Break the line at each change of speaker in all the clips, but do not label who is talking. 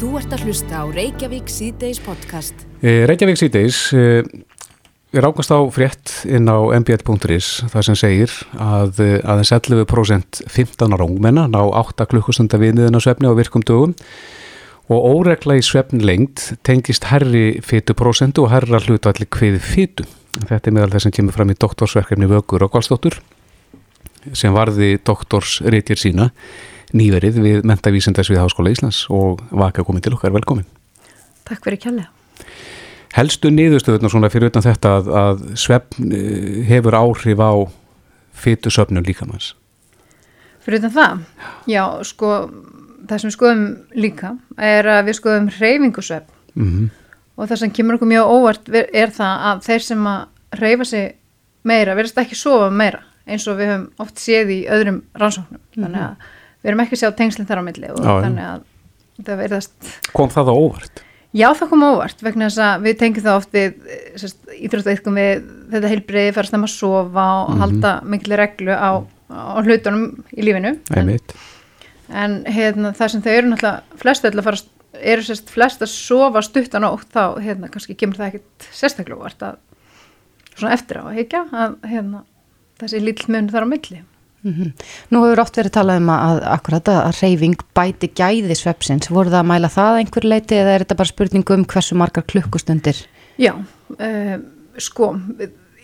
Þú ert að hlusta á Reykjavík síðdeis podcast.
Eh, Reykjavík síðdeis eh, er ákast á frétt inn á mbl.is það sem segir að eh, aðeins 11% 15 ára ungmenna ná 8 klukkustunda viðniðina svefni á virkum dögum og óregla í svefn lengt tengist herri fytuprósentu og herra hlutalli kviði fytu. Þetta er meðal þess sem kemur fram í doktorsverkefni Vögur og Kvalstóttur sem varði doktorsritjir sína nýverið við mentavísindars við Háskóla Íslands og vaka komið til okkar, velkomin.
Takk fyrir kjærlega.
Helstu niðurstöðuna svona fyrir utan þetta að, að svefn eh, hefur áhrif á fytu söfnum líkamanns.
Fyrir utan það, já, sko, það sem við skoðum líka er að við skoðum hreyfingusvefn
Mm -hmm.
og það sem kemur okkur mjög óvart er það að þeir sem að hreyfa sig meira verðast ekki sofa meira eins og við höfum oft séð í öðrum rannsóknum. Þannig að við erum ekki að sjá tengslinn þar á milli og
Já,
þannig að það verðast
Kom það á óvart?
Já, það kom óvart vegna þess að við tengjum það oft við íþróttaiðkum við þetta heilbriði, fara snemma að sofa og halda miklu reglu á, á hlutunum í lífinu. En, en hérna, það sem þau eru náttúrulega flest öll að fara, eru sérst flest að sofa stuttan ótt þá hérna kannski kemur það ekkit sérstaklega óvart að svona eftir á að higgja að hérna þessi lítill mun þar á milli.
Mhm. Nú hefur oft verið talað um að akkurat að reyfing bæti gæði svepsins. Voru það að mæla það að einhver leiti eða er þetta bara spurningu um hversu margar klukkustundir?
Já, uh, sko,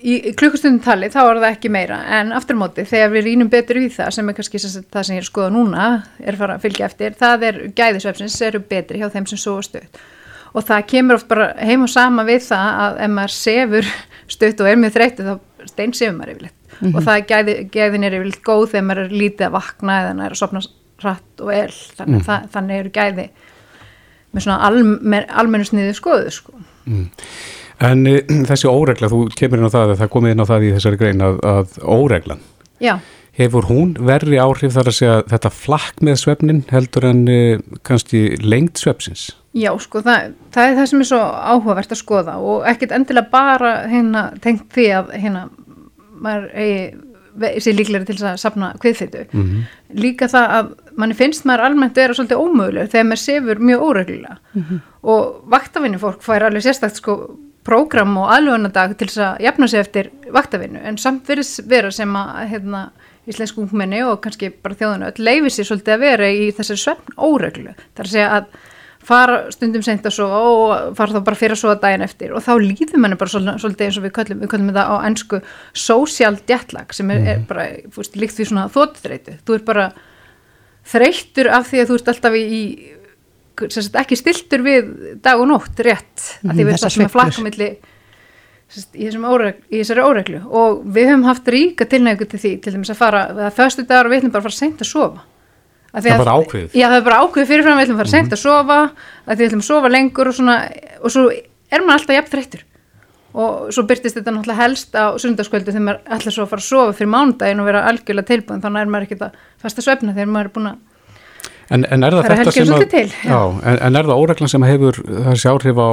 í, í klukkustundum tali þá er það ekki meira en aftur móti þegar við rínum betur í það sem er kannski það sem ég er skoða núna er fara að fylgja eftir, það er gæðisvefsins eru betri hjá þeim sem sofa stutt og það kemur oft bara heim og sama við það að ef maður sefur stutt og er mjög þreyttu þá stein sefur maður yfirleitt og það gæði, gæðin er yfirleitt góð þegar maður er lítið að vakna eða maður er að sopna hratt og el þannig, mm. það, þannig eru gæði með svona almen, almennu sniðu skoðu sko.
En e, þessi óregla, þú kemur inn á það að það komið inn á það í þessari grein að, að óreglan,
Já,
hefur hún verri áhrif þar að segja þetta flakk með svefnin heldur en e, kannski lengt svefsins?
Já, sko, það, það er það sem er svo áhugavert að skoða og ekkert endilega bara hérna tengt því að hérna maður eigi ve- sé líklegri til að sapna kviðfytu.
Mhm.
Líka það að manni finnst maður almennt vera svolítið ómögulegur þegar maður sefur mjög óreglulega og vaktavinni fólk fær alveg sérstakt sko prógram og aðlugunadag til þess að jafna sig eftir vaktavinnu en samt verið vera sem að hérna, íslensku ungmenni og kannski bara þjóðinu öll leifi sér svolítið að vera í þessari svefn óreglu. Það er að segja að fara stundum seint að sofa og fara þá bara fyrir að sofa daginn eftir. Og þá líður manni bara svol- svolítið eins og við köllum, við köllum þetta á ennsku social jetlag sem er, er bara fúst, líkt því svona þóttþreytu. Þú er bara þreyttur af því að þú ert alltaf í, sagt, ekki stiltur við dag og nótt rétt. Mm, að því
Mhm,
við erum alltaf með
sveiflur.
flakka milli sem sagt, í, óreg, í þessari óreglu. Og við höfum haft ríka tilnægu til því til dæmis að fara, að föstu dagar og við ætlum bara að fara seint að sofa
Það er bara ákveðið?
Já, það er bara ákveðið fyrirfram, við ætlum að fara seint að sofa að við ætlum að sofa lengur og svona og svo er maður alltaf jafn þreyttur og svo byrtist þetta náttúrulega helst á sundarskvöldu þegar maður ætla svo að fara að sofa fyrir mánudaginn og vera algjörlega tilbúin þannig er maður ekkert að fasta svefna þegar maður er búin að
sem að,
svolítið til, já.
en, en er það óreglan sem hefur þessi áhrif á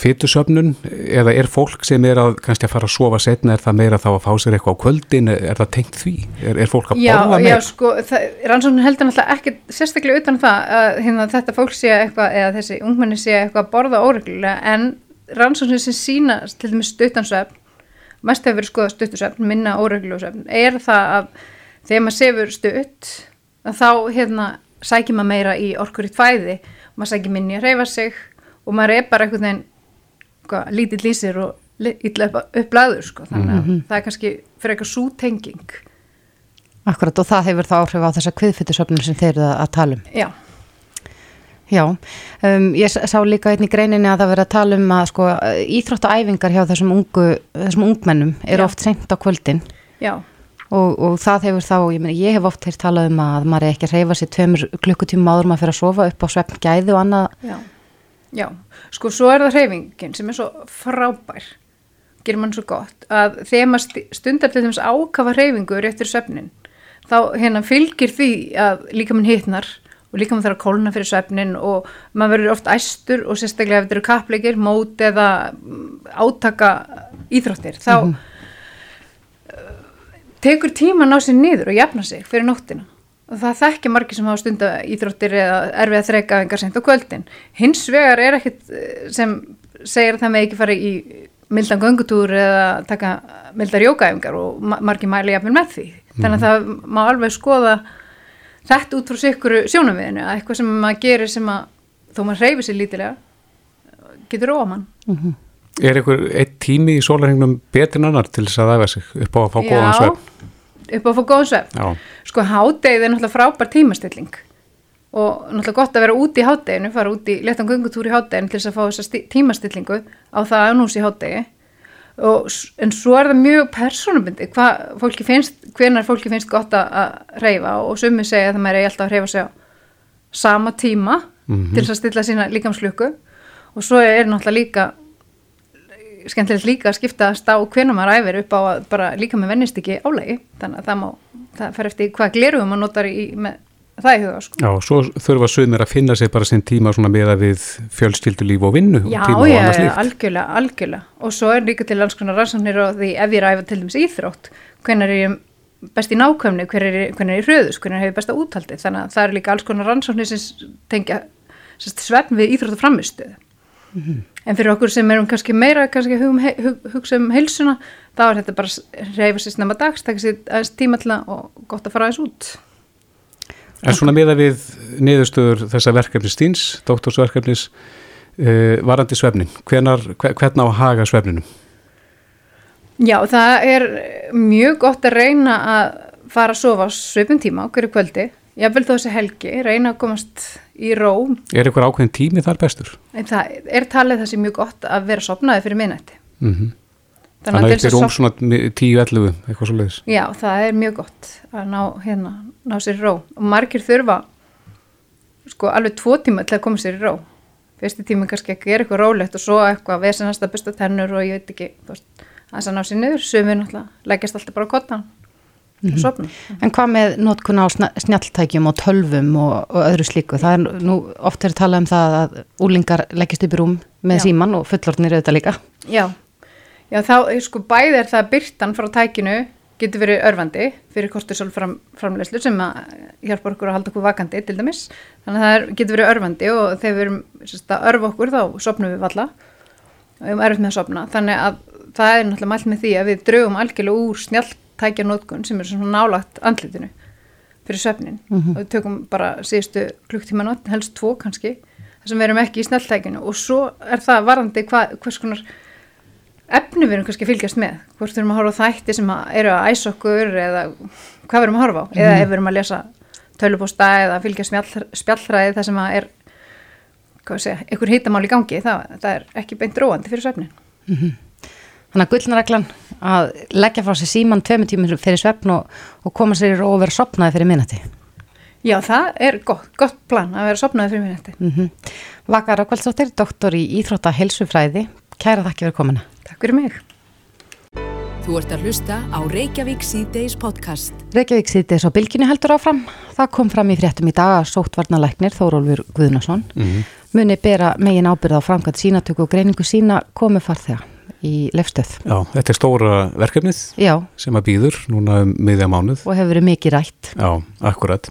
fytusöfnun eða er fólk sem er að kannski að fara að sofa setna, er það meira þá að fá sér eitthvað á kvöldin, er það tengt því? Er, er fólk að
Já,
borða
já,
meira?
sko, það- rannsóknin heldur náttúrulega ekki sérstaklega utan það að hérna, þetta fólk sé eitthvað eða þessi ungmenni sé eitthvað að borða óreglulega en rannsóknin sem sína til dæmis stuttansvefn mest hefur verið skoða stuttusvefn, minna óreglulega er það að þegar maður sefur stutt þá hérna sækir maður meira í orkur í og maður sækir minni að reyfa sig og maður er bara einhvern veginn hvað, lítill lýsir og li- illa upp, upplæður sko. þannig að það er kannski fyrir eitthvað sútenging
Akkurat og það hefur þá áhrif á þessa kviðfytusöfnum sem þeir eru að, tala um.
Já,
Já, um, ég sá líka einn í greininni að það verið að tala um að sko, íþróttaæfingar hjá þessum, ungu, þessum ungmennum eru
Já.
oft seint á kvöldin
já,
og, og það hefur þá, ég, meni, ég hef oft hér talað um að maður er ekki að reyfa sér tveimur klukkutíma áður maður fyrir að sofa upp á svefn gæði og annað.
já, já. Sko, svo er það hreyfingin sem er svo frábær, gerir mann svo gott, að þegar maður stundar til þess ákafa hreyfingu réttur svefnin, þá hérna fylgir því að líka mann hittnar og líka mann þarf að kólna fyrir svefnin og maður verður oft æstur og sérstaklega ef þetta eru kappleikir, mót eða mm, átaka íþróttir, þá mm tekur tíma að ná sér niður og jafna sig fyrir nóttina það þekki margir sem hafa stunda íþróttir eða erfið að þreika engar sent á kvöldin. Hins vegar er ekkit eh, sem segir að það með ekki fara í mildan göngutúr eða taka mildar jókaæfingar og ma- margir mæli jafnvel með því. Þannig að það má alveg skoða þetta út frá sikuru sjónumviðinu að eitthvað sem maður gerir sem að þó maður hreyfi sér lítilega getur róa mann.
Er einhver eitt tími í sólarhengnum betur en annar til þess að æfa sig upp á að fá góðan
Já,
svefn?
Upp á að fá góðan svefn. Sko hádegið er náttúrulega frábær tímastilling. Og náttúrulega gott að vera úti í hádeginu, fara út í letan göngutúr í hádeginu til þess að fá þessa sti- tímastillingu á það að nús í hádegi. Og, en svo er það mjög persónubundi hvað fólki finnst, hvenar fólki finnst gott að, reyfa og sumi segja að það er alltaf að reyfa sig á sama tíma til þess að stilla sína líkamslöku og svo er náttúrulega líka skemmtilegt líka að skiptast á hvenar maður æfir upp á að bara líka með vennist ekki álegi þannig að það má, það fer eftir hvað glerugum maður notar í, með það í huga sko.
já, svo þurfa sumir að finna sér bara sinn tíma svona með að við fjölskyldu líf og vinnu og
Já,
og
já, algjörlega, algjörlega. Og svo er líka til alls konar rannsóknir og því ef ég er að æfa til dæmis íþrótt hvenar er ég best í nákvæmni hver er, hvenar er ég hröðus, hvenar hefur besta úthaldi þannig að það er líka alls konar rannsóknir sem tengja svefn við íþrótt og framistuð en fyrir okkur sem erum kannski meira kannski hugum, hug, hugsa um heilsuna þá er þetta bara reyfa sér snemma dags taka sér aðeins tíma til að og gott að fara aðeins út
En svona með að við niðurstöður þessa verkefnis stíns, doktorsverkefnis uh, varandi svefnin, hvenar, hve- hvernig á haga svefninum?
Já, það er mjög gott að reyna að fara að sofa á svipum tíma á hverju kvöldi. Ég vil þó þessi helgi, reyna að komast í ró.
Er eitthvað ákveðin tími þar bestur?
En það er talið þessi mjög gott að vera sopnaði fyrir minnætti.
Mm Þannig að rúm
að sofna-
svona 10-11, eitthvað svo leiðis.
Já, það er mjög gott að ná, hérna, ná sér ró. Og margir þurfa sko alveg tvo tíma til að koma sér í ró. Fyrsti tíma kannski ekki er eitthvað rólegt og svo eitthvað vesenast að busta tennur og ég veit ekki, þú veist, að ná sér niður. Sumir náttúrulega leggjast alltaf bara kottan og sopna.
En hvað með notkun á snjalltækjum og tölvum og, og öðru slíku? Það er nú oft verið að tala um það að úlingar leggist upp í rúm með
Já.
síman og fullortnir auðvitað líka.
Já, já þá sko bæði er það að byrtan frá tækinu getur verið örfandi fyrir kortisol fram, framleyslu sem að hjálpa okkur að halda okkur vakandi til dæmis þannig að það er, getur verið örfandi og þegar við erum sérst, að örfa okkur þá sopnum við valla og við erum erfitt með að sopna þannig að það er náttúrulega mælt með því að við draugum algjörlega úr snjalltækja nótkun sem er svona nálagt andlitinu fyrir svefnin og við tökum bara síðustu klukktíma nótt, helst tvo kannski þar sem við erum ekki í snjalltækinu. Og svo er það varandi hva, hvers konar efni við erum kannski fylgjast með. Hvort við erum að horfa á þætti sem að eru að æsa okkur eða hvað við erum að horfa á. Eða ef við erum að lesa tölupósta eða fylgja spjall, spjallræði það sem að er sé, einhver hýtamál í gangi það, það er ekki beint róandi fyrir svefnin
Þannig að gullnareglan að leggja frá sér síman tveimur tímur fyrir svefn og, og koma sér í ró og vera sopnaði fyrir minnati.
Já, það er gott, gott plan að vera sopnaði fyrir minnetti
Mm -hmm. Vakar Rákvældsdóttir, doktor í Íþrótta helsufræði. Kæra þakki fyrir komuna.
Takk fyrir mig
Þú ert að hlusta á Reykjavík C-Days podcast.
Reykjavík sýttis á bylginu heldur áfram. Það kom fram í fréttum í dag að sóttvarnalæknir Þórólfur Guðnason muni bera megin ábyrð á framkvæmt sínatöku og greiningu sína komu farþega í lefstöð.
Já, þetta er stóra verkefnið
Já,
sem að býður núna um miðja mánuð.
og hefur verið mikið rætt.
Já, akkurat.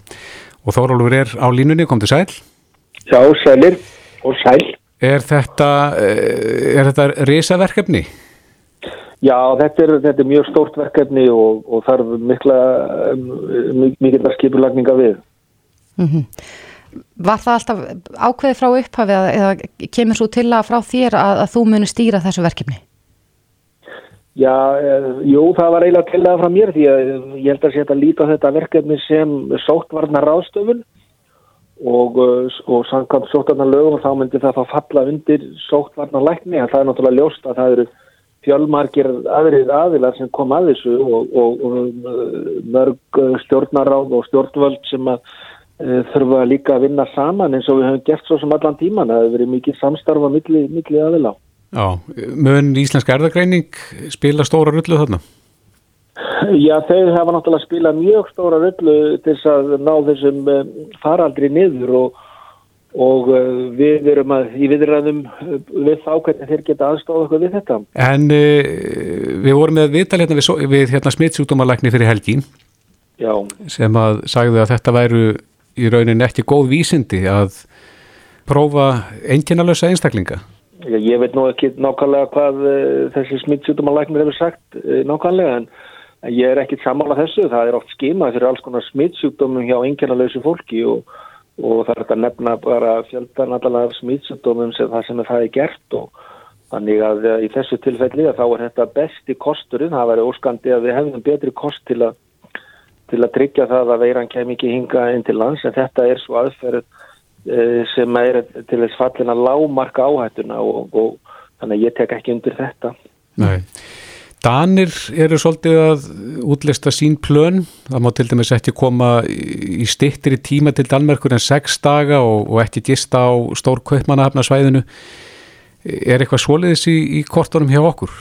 Og Þórólfur er á línunni, kom til sæl.
Já, sælir og sæl.
Er þetta, eh, er þetta risaverkefni?
Já, þetta er, þetta er mjög stórt verkefni og, og þarf mikla, um, mikilvæg skipulagninga við.
Mm Var það alltaf ákveðið frá upphafi eða, eða kemur svo til að frá þér að, að þú muni stýra þessu verkefni?
Já, eh, jú, það var eiginlega til það frá mér því að ég held að sé að líta þetta verkefni sem sóttvarnar ráðstöfun og, eh, og samkvæmt sóttvarnar lögum þá myndi það þá falla undir sóttvarnar lækni að það er náttúrulega ljóst að það eru fjölmargir aðrið aðilar sem kom að þessu og, og, og eh, mörg stjórnaráð og stjórnvöld sem að uh, þurfa líka að vinna saman eins og við höfum gert svo sem allan tíman það hefur verið mikið samstarfa milli, milli aðila.
Já, mun íslensk erðagreining spila stóra rullu þarna?
Já, þau hafa náttúrulega spilað mjög stóra rullu til þess að ná þessum um, faraldri niður og, og uh, við erum að, í viðræðum uh, við þá hvernig þeir geta aðstóða okkur við þetta.
En við vorum með viðtal hérna við, við hérna, smittsjúkdómalækni fyrir helgin
Já,
sem að sagði að þetta væru í rauninni ekki góð vísindi að prófa enginalösa einstaklinga.
Ég, veit nú ekki nákvæmlega hvað uh, þessi smittsjútumalæknir hefur sagt uh, nákvæmlega en ég er ekkit samála þessu, það er oft skimað fyrir alls konar smittsjúkdómum hjá einkennalösu fólki og, og það er þetta nefna bara fjöldan allavega smittsjúkdómum sem það sem það er gert og þannig að uh, í þessu tilfelli þá er þetta besti kosturinn, það væri óskandi að við hefðum betri kost til að til að tryggja það að veiran kem ekki hinga inn til lands en þetta er svo aðferð sem er til þess fallin að lámarka áhættuna og, og þannig að ég tek ekki undir þetta.
Nei. Danir eru svolítið að útlista sín plön, það má til dæmis ekki koma í stittir í tíma til Danmerkur en sex daga og, og ekki gista á stór kaupmannahafnarsvæðinu. Er eitthvað svoleiðis í, í kortunum hjá okkur?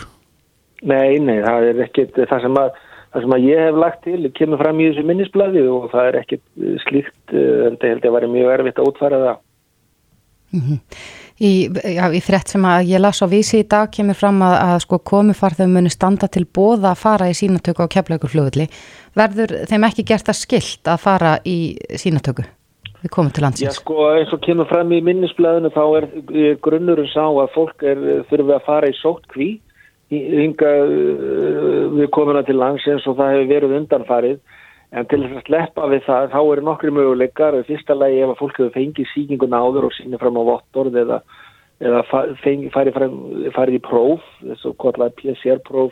Nei, nei, það er ekkit það sem að, það sem að ég hef lagt til kemur fram í þessu minnisbladi og það er ekkit slíkt en það held ég að vera mjög erfitt að útfæra það.
Mm -hmm. Í, já, í frétt sem að ég las á vísi í dag kemur fram að, að sko komufarðum muni standa til bóða að fara í sínatöku á keflaugur verður þeim ekki gert að skilt að fara í sínatöku við komum til landsins?
Já sko eins og kemur fram í minnisblæðinu þá er, grunnurinn sá að fólk er þurfið að fara í sóttkví hinga við komuna til landsins og það hefur verið undanfarið En til þess að sleppa við það, þá eru nokkri möguleikar. Fyrsta lagi ef að fólk hefur fengið síkingun áður og sínir fram á vottorð eða, eða farið fari í próf, þessu kvotlaði PCR-próf,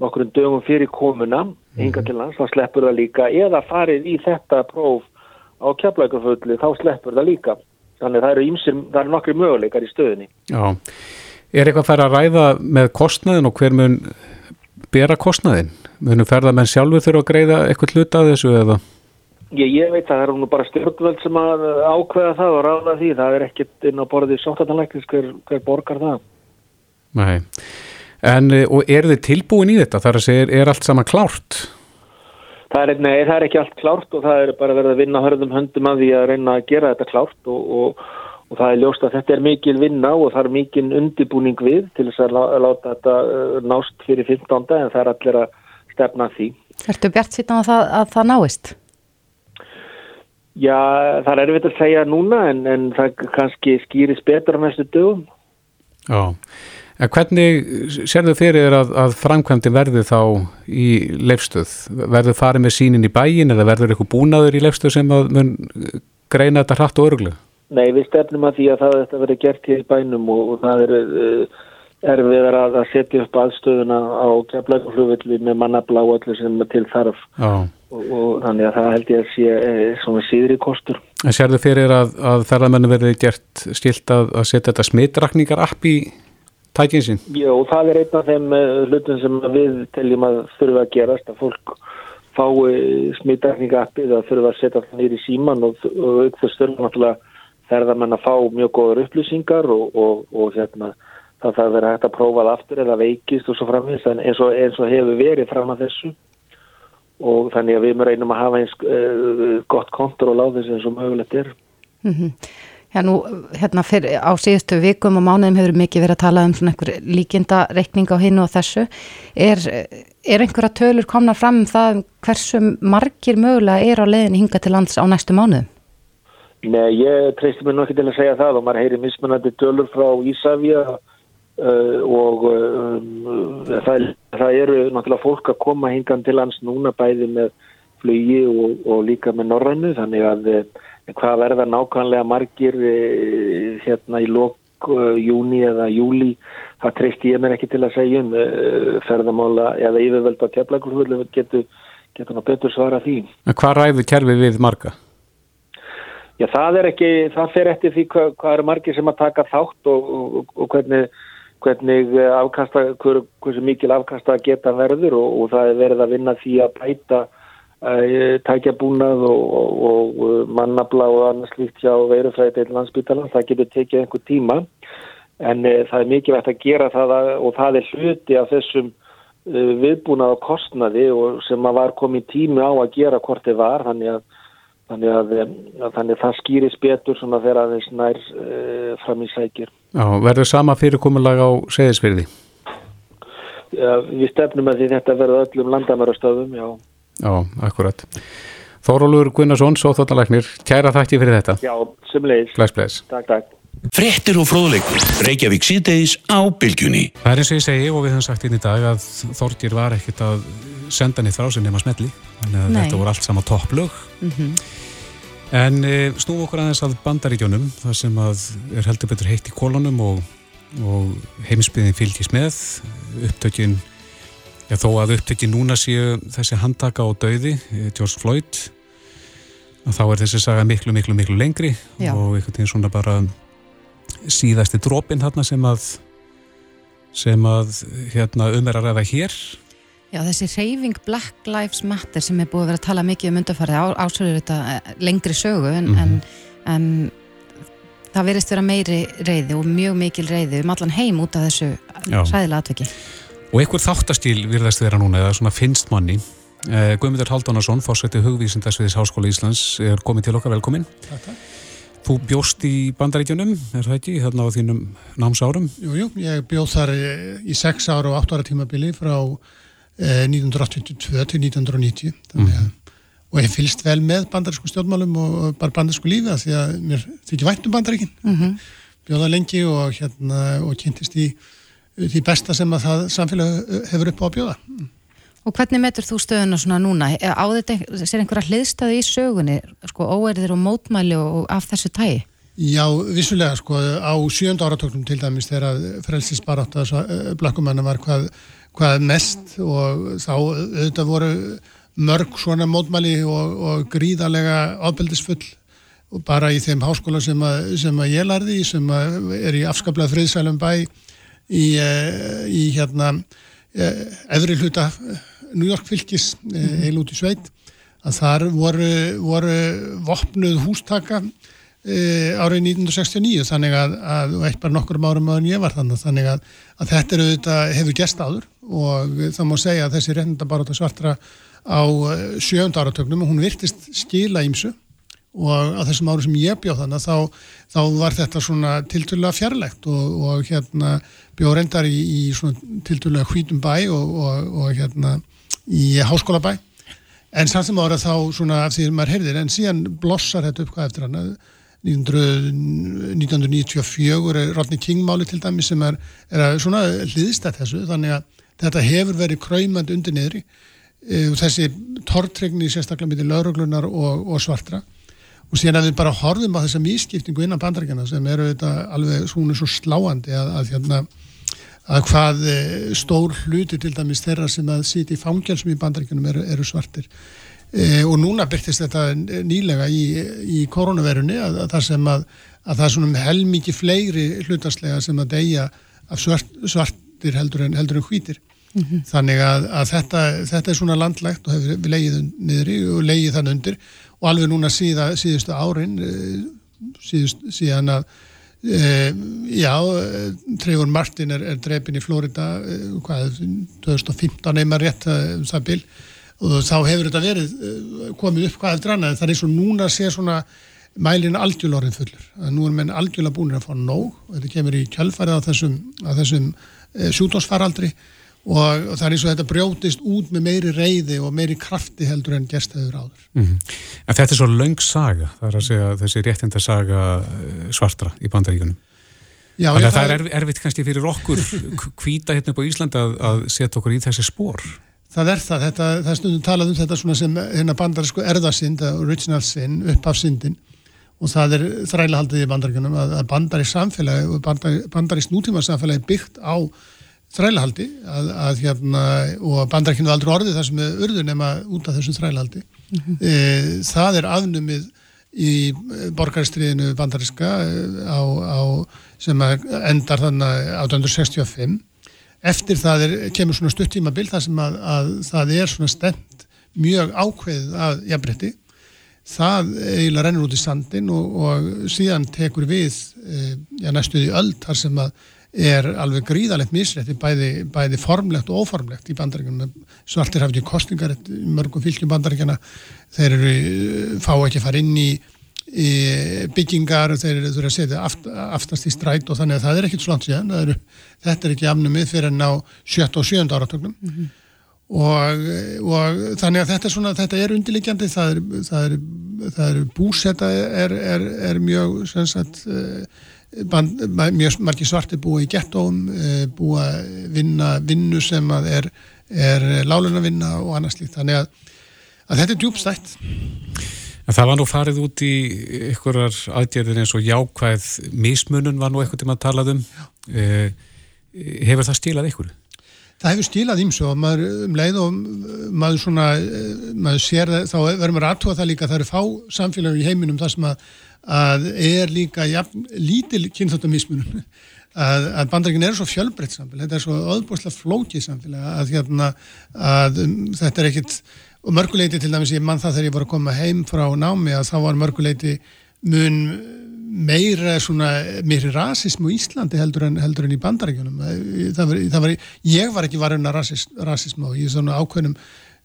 nokkur dögum fyrir komuna, hinga til lands, þá sleppur það líka. Eða farið í þetta próf á kjaplækurfulli, þá sleppur það líka. Þannig það eru, ímsir, það eru nokkri möguleikar í stöðinni.
Já, er eitthvað að fara að ræða með kostnaðin og hver mun bera kostnaðin? Munum ferðamenn sjálfur þurfa að greiða eitthvað hluta að þessu eða?
Ég, ég veit að það er nú bara stjórnvöld sem að ákveða það og ráða því. Það er ekkit inn á borðið sóttatanleiknis hver, hver borgar það.
Nei, en og er þið tilbúin í þetta? Það er að segja, er allt sama klárt?
Það er, nei, það er ekki allt klárt og það er bara verið að vinna hörðum höndum að því að reyna að gera þetta klárt og, og, og það er ljóst að þetta er mikil vinna og það er mikil undibúning við til þess að láta þetta nást fyrir 15. en það er allir að stefna því.
Ertu bjart síðan að það, að það náist?
Já, það er erfitt að segja núna en, en það kannski skýris betur á næstu dögum.
Já, en hvernig serðu fyrir að, að framkvæmdi verði þá í leifstöð? Verður farið með sínin í bæin eða verður eitthvað búnaður í leifstöð sem að mun greina þetta hratt og öruglega?
Nei, við stefnum að því að það verður gert hér í bænum og, og það eru uh, erfiðar að, að setja upp aðstöðuna á keflagflugvilli með mannabla og allir sem til þarf og, og þannig að það held ég að sé e, svona síðri kostur.
En sér þau fyrir að, að ferðarmennu verði gert stilt að, að setja þetta smittrakningar app í tækinn sín?
Jó, það er einn af þeim uh, hlutum sem við teljum að þurfa að gerast að fólk fái smittrakninga appið að þurfa að setja það nýri síman og, og aukþur störnum náttúrulega ferðarmenn að fá mjög góður upplýsingar og, og hérna það þarf að vera hægt að prófa það aftur eða veikist og svo framins eins og, eins og hefur verið fram að þessu og þannig að við reynum að hafa eins uh, gott kontról á þessu eins og mögulegt er.
Mm -hmm. Já nú, hérna fyrir, á síðustu vikum og mánuðum hefur mikið verið að tala um svona einhver líkinda reikning á hinn og þessu. Er, er einhverja tölur komna fram um það hversu margir mögulega er á leiðin hinga til lands á næstu mánuðum?
Nei, ég treysti mér nokkið til að segja það og maður heyri mismunandi tölur frá Ísafja Uh, og um, það, það eru náttúrulega fólk að koma hingan til lands núna bæði með flugi og, og líka með norrannu þannig að uh, hvað verða nákvæmlega margir uh, hérna í lok júni eða júli það treyst ég mér ekki til að segja um ferðamála eða yfirvöld á keflaglúðlu getur getur ná betur svara því.
En hvað ræður kerfi við marga?
Já það er ekki, það fer eftir því hvað, hvað eru margir sem að taka þátt og, og, og hvernig hvernig eh, afkasta, hver, hversu mikil afkasta geta verður og, og það er verið að vinna því að bæta uh, tækjabúnað og, mannabla og annars líkt hjá veirufræði til landsbytala, það getur tekið einhver tíma en uh, það er mikilvægt að gera það að, og það er hluti af þessum uh, viðbúnað og kostnaði og sem að var komið tími á að gera hvort þið var þannig að Þannig að, að þannig það skýris betur svona þegar aðeins nær uh, fram í sækir.
Já, verður sama fyrirkomulag á segðisfyrði?
Já, við stefnum að því þetta verður öllum landamærastöðum, já.
Já, akkurat. Þórólur Gunnarsson, sóþóttalæknir, kæra þætti fyrir þetta.
Já, semleis.
Bless, bless.
Takk, takk.
Frettir og fróðleikur, Reykjavík síðdeis á bylgjunni.
Það er eins og ég segi og við höfum sagt inn í dag að Þorgir var ekkert að senda nýtt frá sig nema smelli. Þannig að
Nei.
þetta voru allt sama topplög. En e, snúum okkur aðeins að bandaríkjónum, það sem að er heldur betur heitt í kólunum og, og heimsbyðin fylgis með, upptökin, já þó að upptökin núna séu þessi handtaka og dauði, eh, George Floyd, að þá er þessi saga miklu, miklu, miklu lengri
Já.
og einhvern veginn svona bara síðasti dropin þarna sem að sem að hérna um er að ræða hér.
Já, þessi reyfing Black Lives Matter sem er búið að vera að tala mikið um undarfarið ásverður þetta eh, lengri sögu en,
Mhm.
en, en það verðist vera meiri reyði og mjög mikil reyði um allan heim út af þessu sæðilega atveki.
og einhver þáttastíl virðast vera núna eða svona finnst manni. Eh, Guðmundur Haldunarsson, fórseti hugvísindasviðis Háskóla Íslands er komið til okkar. Velkomin Þú bjóst í bandaríkjunum, er það ekki, þarna á þínum námsárum?
Jú, jú, ég bjóð þar eh, í 6 ára og 8 ára tímabili frá eh, 1982 til 1990 þannig að og ég fylgst vel með bandarísku stjórnmálum og og bara bandarísku lífi af því að mér þykir vænt um bandaríkin.
Mm
bjóða lengi og hérna og kynntist í því besta sem að það samfélag eh, hefur upp á að bjóða
Og hvernig metur þú stöðuna svona núna? Á þetta sér einhverja hliðstæði í sögunni, sko, óerðir og mótmæli og af þessu tægi?
Já, vissulega sko á sjönda áratöknum til dæmis þegar frelsisbarátt að blakkumanna var hvað, hvað mest og þá auðvitað voru mörg svona mótmæli og, og gríðarlega ábeldisfull bara í þeim háskóla sem að, sem að ég lærði í, sem er í afskaplega friðsælum bæ í, eh, í hérna efri hluta New York fylgis eh, eil út í sveit að þar voru, voru vopnuð hústaka e, árið 1969 þannig að, að og eitt bara nokkur árum áður en ég var þannig þannig að, að þetta er auðvitað hefur gest áður og það má segja að þessi réttindabaróta svartra á sjönda áratögnum og hún virtist skila ímsu og á þessum árum sem ég bjóð þannig þá, þá var þetta svona tiltölulega fjarlægt og, og hérna bjóð reyndar í, í svona tiltölulega hvítum bæ og, og, og hérna í háskólabæ. En samt sem ára þá svona af því að maður heyrðir, en síðan blossar þetta upp hvað eftir hann 1900 1994 er Rodney King máli til dæmi sem er, er svona hliðstætt þessu, þannig að þetta hefur verið kræmand undir niðri. E, og þessi tortregni sérstaklega myndi lauruglunar og, og svartra. Og síðan að við bara horfum á þessa mískiptingu innan bandarækjana sem eru þetta alveg svona svo sláandi að, að hérna að hvað eh, stór hluti til dæmis þeirra sem að sýti í fangjálsum í bandaríkunum eru, eru svartir. E, og núna byrtist þetta nýlega í, í koronaverunni að, að það sem að, að það er svona helmikið fleiri hlutarslega sem að deyja af svart, svartir heldur en, heldur en hvítir. Þannig að, að þetta, þetta er svona landlægt og hefur við leiðið niðri og leiðið þann undir. Og alveg núna síða, síðustu árin eh, síðust, síðan að já, uh, Trevor Martin er, er drefin í Florida uh, hvað, 2015 neymar rétt um það bil. Og þá hefur þetta verið komið upp hvað eftir annað? En það er eins og núna sé svona mælinn algjörlorinn fullur. Að nú er menn algjörlega búin að fá nóg. Og þetta kemur í kjölfarið á þessum, þessum sjúdósfaraldri og, og það er eins og þetta brjótist út með meiri reyði og meiri krafti heldur en gerst hefur áður.
Mm En þetta er svo löng saga, það er að segja þessi réttinda saga eh, svartra í bandaríkunum
Já,
Þannig
já,
að það er erf- erfitt kannski fyrir okkur hvíta hérna upp á Íslandi að, að setja okkur í þessi spór
Það er það, þetta, það er stundum talað um þetta svona sem hérna bandarísku erðasind, original sin, upphafsindin og það er þrælahaldið í bandaríkunum að, að bandarísk samfélagi og bandar, bandarísk nútíma samfélagi byggt á þrælahaldi að, að hérna, og bandaríkinu er aldrei orðið það sem er urður nema út af þessum þrælahaldi. E, það er afnumið í borgaristriðinu bandaríska eh, á, á, sem að endar þannig 1865 eftir það er, kemur svona stuttímabil þar sem að, að það er svona stend mjög ákveðið að jafnbretti það eiginlega rennur út í sandin og, og síðan tekur við e, já, næstuði öll þar sem að er alveg gríðalegt misrætti bæði, bæði formlegt og óformlegt í bandaríkjunum svartir hafa ekki kostingar í mörgum fylgjum bandaríkjana þeir eru, fá ekki að fara inn í, í byggingar þeir eru að setja aft, aftast í stræt og þannig að það er ekkit svo langt síðan eru, þetta er ekki afnumið fyrir en á 7. og 7. áratögnum og, og þannig að þetta er svona, þetta er undirliggjandi, það er, það er, það er búsetta er, er, er mjög, sem sagt, eh, mjög margir svarti búa í gettóum, eh, búa vinna vinnu sem að er, er láluna vinna og annars líkt, þannig að, að þetta er djúbstætt.
En það var nú farið út í ykkurar aðgerðin eins og jákvæð mismunun var nú eitthvað til maður talað um. Eh, hefur það stílað ykkur?
Það hefur stílað ímsu og maður um leið og maður svona, maður sér það, þá verður maður aðtóa það líka, það eru fá samfélag í heiminum þar sem að, að er líka ja, lítil kynþáttamismunum að, að bandrækinn er svo fjölbreytt samfélag, þetta er svo öðbúrslega flókið samfélag að, hérna, að um, þetta er ekkit, og mörguleiti til dæmis ég mann það þegar ég var að koma heim frá námi að þá var mörguleiti mun meira svona, meiri rasism í Íslandi heldur en, heldur en í bandarækjunum það var, það var, ég var ekki varun að rasism og ég er svona ákveðnum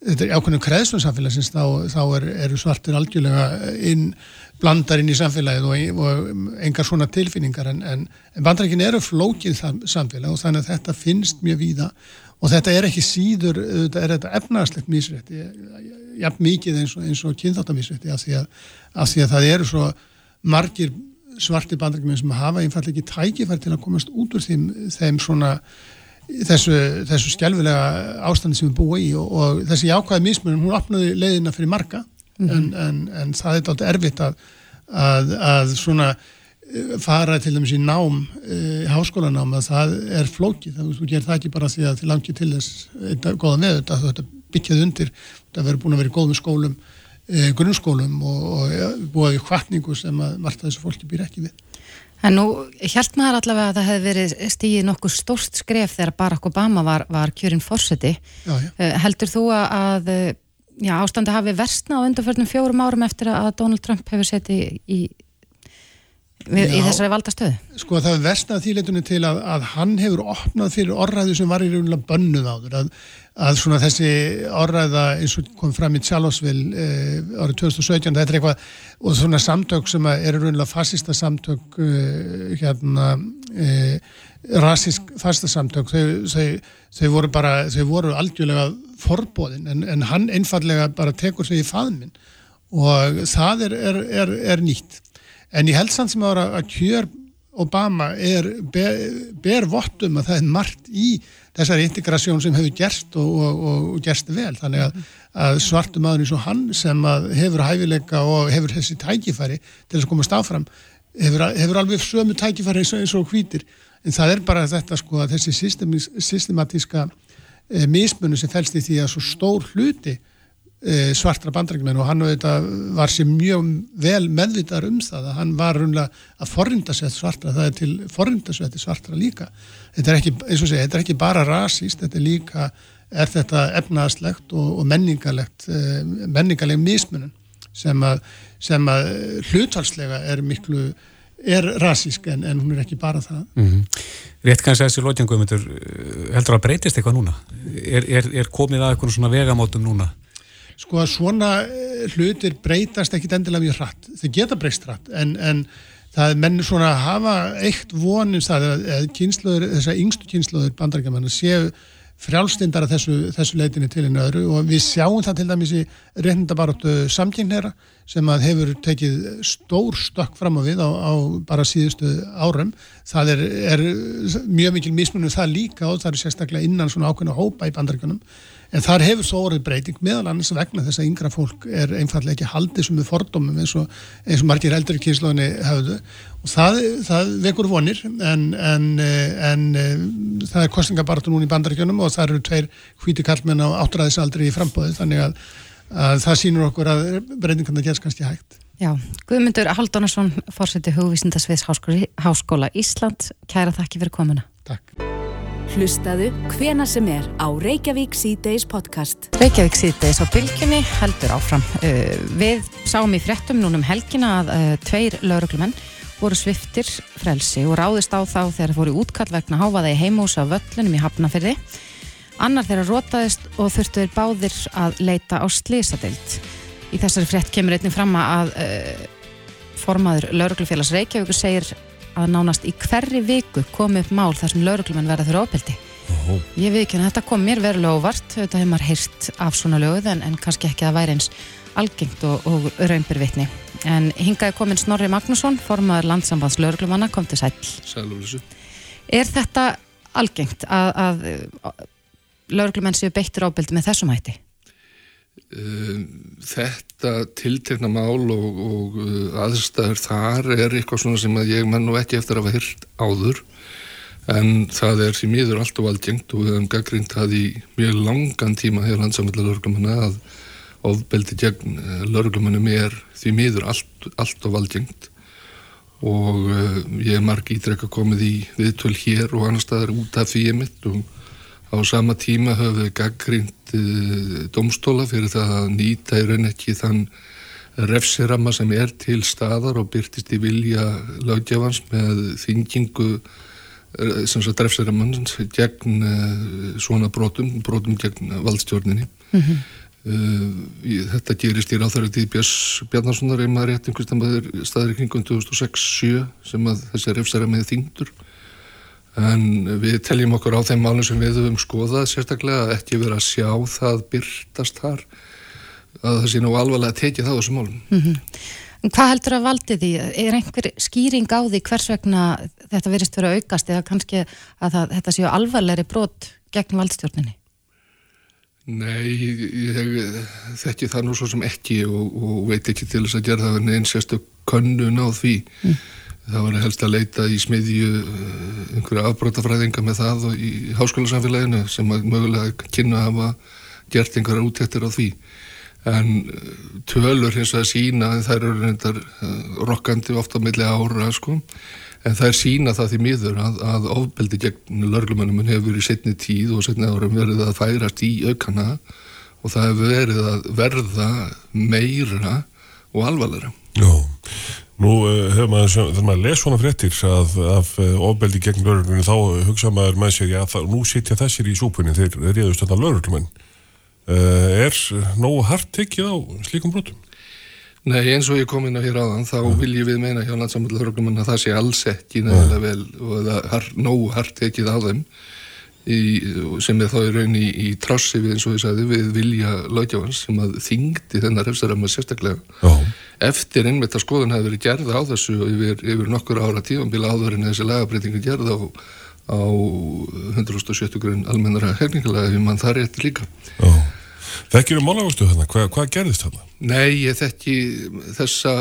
þetta er ákveðnum kreðsvunsamfélagsins þá, þá er, eru svartir algjörlega inn, blandar inn í samfélagið og, og engar svona tilfinningar en, en, en bandarækjun eru flókið samfélag og þannig að þetta finnst mjög víða og þetta er ekki síður, þetta er þetta efnarslegt mísrétti, jafn mikið eins og, og kynþáttamísrétti af því, af því að það eru svo margir svarti bandrækjuminn sem hafa einfallega ekki tækifæri til að komast út úr þeim, þeim svona þessu, þessu skjálfilega ástandi sem við búum í og, og þessi ákvæði mismunum, hún opnaði leiðina fyrir marga mm -hmm. en, en, en það er alltaf erfitt að, að, að svona eh, fara til dæmis í nám e, háskólanám að það er flókið, það, þú ger það ekki bara því að þið langir til þess eitthvað góða með þetta, þetta byggjað undir, þetta verður búin að vera í góðum skólum e, grunnskólum og, og ja, búið í hvartningu sem að margt að þessu fólki býr ekki við.
En nú held maður allavega að það hefði verið stíðið nokkuð stórst skref þegar Barack Obama var, var kjörinn fórseti. E, heldur þú að já, ástandi hafi versna á undarförnum fjórum árum eftir að Donald Trump hefur setið í, í, í þessari valdastöðu?
Sko það hefur versnað þýleitunni til að, að hann hefur opnað fyrir orðræðu sem var í raunlega bönnuð áður að að svona þessi orðræða eins og kom fram í Charlottesville eh, árið 2017, þetta er eitthvað og svona samtök sem eru raunlega fascista samtök eh, hérna eh, rasísk fascista samtök þau, þau, þau voru bara þau voru algjörlega forbóðin en, en hann einfallega bara tekur sig í faðminn. Og það er, er, er, er nýtt. En ég held samt sem að kjör Obama er ber, ber vottum að það er margt í þessari integrasjón sem hefur gerst og, og, og gerst vel. Þannig að, að svartum aður eins og hann sem hefur hæfileika og hefur þessi tækifæri til að komast áfram hefur, hefur alveg sömu tækifæri eins og, eins og hvítir. En það er bara þetta sko að þessi systematíska eh, mismunum sem fælst í því að svo stór hluti svartra bandrækjumenn og hann var sér mjög vel meðvitar um það að hann var að forrindasett svartra, það er til forrindasett svartra líka. Þetta er ekki, segja, þetta er ekki bara rasíst, þetta er líka er þetta efnaðslegt og, og menningalegt e, menningaleg mismunum sem að, sem að hluthalslega er miklu er rasísk en, en hún er ekki bara það mm -hmm.
Rétt kannski að þessi lótjangum heldur að breytist eitthvað núna? Er, er, er komið að eitthvað svona vegamótum núna?
Sko að svona eh, hlutir breytast ekkit endilega mjög hratt, þeir geta breyst hratt en, en það er menn svona að hafa eitt vonum það að kynsluður, þessar yngstu kynsluður bandarækjaman séu frjálstindar að þessu, þessu leitinni til einu öðru. Og við sjáum það til dæmis í reyndabaróttu samkynneira sem að hefur tekið stór stökk fram á við á, á bara síðustu árum. Það er, er mjög mikil mismunum það líka og það er sérstaklega innan svona ákveðna hópa í bandaríkunum en þar hefur svo orðið breyting meðal annars vegna þess að yngra fólk er einfallega ekki haldið sem við fordómum eins og, eins og margir eldri kynsluðinni hafðu og það, það vekur vonir en, en, en það er kostningabartu núna í bandaríkjunum og það eru tveir hvíti kallmenn á áttræðisaldri í frambóði þannig að, að það sínur okkur að breytingarna gerst kannski hægt.
Já, Guðmundur Haldunarsson, fórseti hugvísindasviðs Háskóla Ísland, kæra þakki fyrir komuna.
Takk.
Hlustaðu hvena sem er á Reykjavík C-Days podcast.
Reykjavík C-Days á bylginni heldur áfram. Uh, við sáum í frettum núnum helgina að uh, tveir lauruglumenn voru sviftir frelsi og ráðist á þá þegar það fóru útkall vegna háfaða í heimúsa völlunum í Hafnafyrði. Annar þeirra rótaðist og þurftuður báðir að leita á slísadeild. Í þessari frett kemur einnig fram að uh, formaður lauruglufélags Reykjavík segir að nánast í hverri viku komi upp mál þar sem lauruglumenn verða fyrir ópildi. Ég veit ekki að þetta kom mér verulega óvart, þetta hefur maður heyrt af svona löguð en, en kannski ekki að væri eins algengt og, og raunbyr vitni. En hingaði komin Snorri Magnússon, formaður landsambands lauruglumanna, kom til sæl.
Sælúlisu.
Er þetta algengt að, að, lauruglumenn séu beittur ábyldi með þessum hætti?
Um, þetta tiltekna mál og, og uh, aðstæður þar er eitthvað svona sem að ég menn nú ekki eftir að hafa hyrt áður. En það er því miður allt og algengt og við hefum gaggrínt það í mjög langan tíma hér landsamölda lauruglumanna að ofbeldi gegn uh, lauruglumannum er því miður allt, allt og algengt. Og uh, ég er marg ítrekka komið í viðtöl hér og annar staðar út af því ég mitt og á sama tíma höfum við gaggrínt uh, domstóla fyrir það að nýta í raun ekki þann refsirama sem er til staðar og byrtist í vilja lögjafans með þingingu uh, sem sagt refsiramanns gegn uh, svona brotum, brotum gegn valdstjórninni. Mm -hmm. Þetta gerist í ráþæri tíð Bjarnarssonar einmaður rétt einhvers staðar í kringum 2006-07 sem að þessi refsirama er þingdur En við teljum okkur á þeim málum sem við höfum skoðað sérstaklega að ekki vera að sjá það byrtast þar að það sé nú alvarlega að tekið það á þessum málum.
Mm -hmm. Hvað heldur að valdi því? Er einhver skýring á því hvers vegna þetta verist vera aukast eða kannski að það, þetta séu alvarlegri brot gegn valdstjórninni?
Nei, ég þekki það nú svo sem ekki og, og veit ekki til þess að gera það en einn sérstu könnun á því. Mm. Það var helst að leita í smiðju eh, einhverja afbrótafræðinga með það og í háskólasamfélaginu sem mögulega kynna að hafa gert einhverja útættir á því. En eh, tölur hins vegar sína, þær eru reyndar eh, rokkandi ofta milli ára sko, en þær sína það því miður að, að ofbeldi gegn lörglumannum hefur verið setni tíð og setni árum verið að færast í aukana og það hefur verið að verða meira og alvarlega.
Já, Nú eh, hefur maður, þegar maður les svona fréttir af, af eh, ofbeldi gegn lauruglunin þá hugsa maður með sér, já það, nú sitja þessir í súpunni, þeir reyðust þetta lauruglumenn. Uh, er nógu hart tekið á slíkum brotum?
Nei, eins og ég kom inn á hér áðan, þá vil ég við meina hjá landsamöldu lauruglumenn að það sé alls ekki nefnilega vel og það er nógu hart tekið á þeim í, sem er þá í raun í, í trássi við eins og ég sagði við vilja lögjáðans sem að þingdi þennar hefstarama sérstaklega. Já eftir einmitt að skoðun hafi verið gerða á þessu yfir, yfir nokkur ára tífambíla áður en þessi lagabreitingu gerða á, á 170 grunn almennara hefningalega ef mann það rétt líka.
Já. Þekkir um málagustu þarna, Hva, hvað gerðist þarna?
Nei, ég þekki þessa,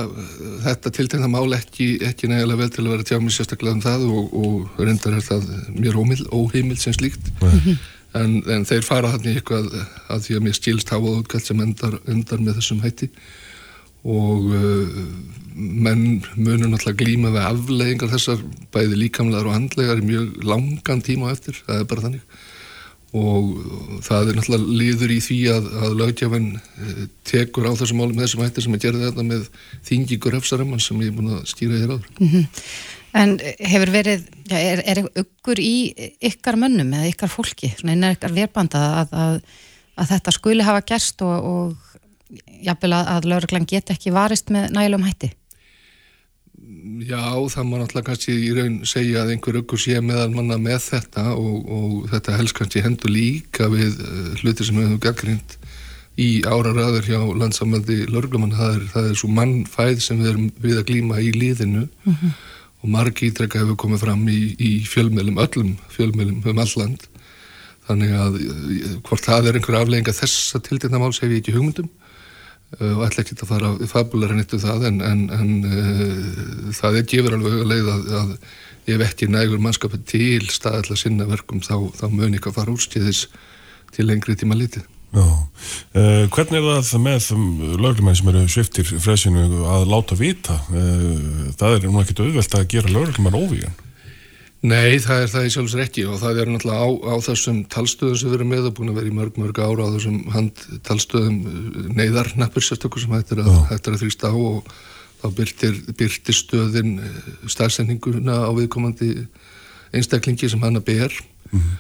þetta tiltegna mál ekki, ekki nægilega vel til að vera tjámið sérstaklega um það og, og reyndar er það mér óheimil sem slíkt. En, en þeir fara hann í eitthvað að því að mér skilst hafa útkall sem endar, endar með þessum hætti og uh, menn munur náttúrulega glíma við afleggingar þessar bæði líkamlegar og handlegar í mjög langan tíma eftir, það er bara þannig og það er náttúrulega líður í því að, að lögjafinn uh, tekur á þessum málum þessum hættir sem að gera þetta með þingingur hefsaramann sem ég er búin að stýra þér áður.
Mm -hmm. En hefur verið, ja, er, er ykkur í ykkar mönnum eða ykkar fólki, svona einar ykkar verbanda að, að, að þetta skuli hafa gerst og, og jafnvel að, að lauruglan get ekki varist með nælum hætti?
Já, það má náttúrulega kannski í raun segja að einhver aukur sé meðal manna með þetta og, og þetta helst kannski hendur líka við uh, hluti sem við höfum gaggrind í áraraður hjá landsamöldi lauruglumann, það það er svo mannfæð sem við erum við að glýma í líðinu mm -hmm. og margi ítrekka hefur komið fram í, í fjölmjölum, öllum fjölmjölum um alland þannig að uh, hvort það er einhver aflegginga þessa tildina máls hef ég ekki hugmyndum og ætla ekki að fara fabular en eittu það en, en, en uh, það er gefur alveg að leiða að, að ef ekki nægur mannskapin til staðallega sinna verkum þá, þá mun ekki að fara úrstíðis til lengri tíma lítið.
Já, uh, hvernig er það með löglumenn sem eru sviftir fræsinu að láta vita? Uh, það er nú ekkit auðvelt að gera löglumenn óvígan.
Nei, það er það í sjálfsvegar ekki og það er náttúrulega á, á þessum talstöðum sem við erum með og búin að vera í mörg mörg ára á þessum handtalstöðum uh, neyðarnappur sérstökur sem hættir að, að þrýst á og þá byrtir, byrtir stöðin uh, starfsendinguna á viðkomandi einstaklingi sem hann að ber. Mm -hmm.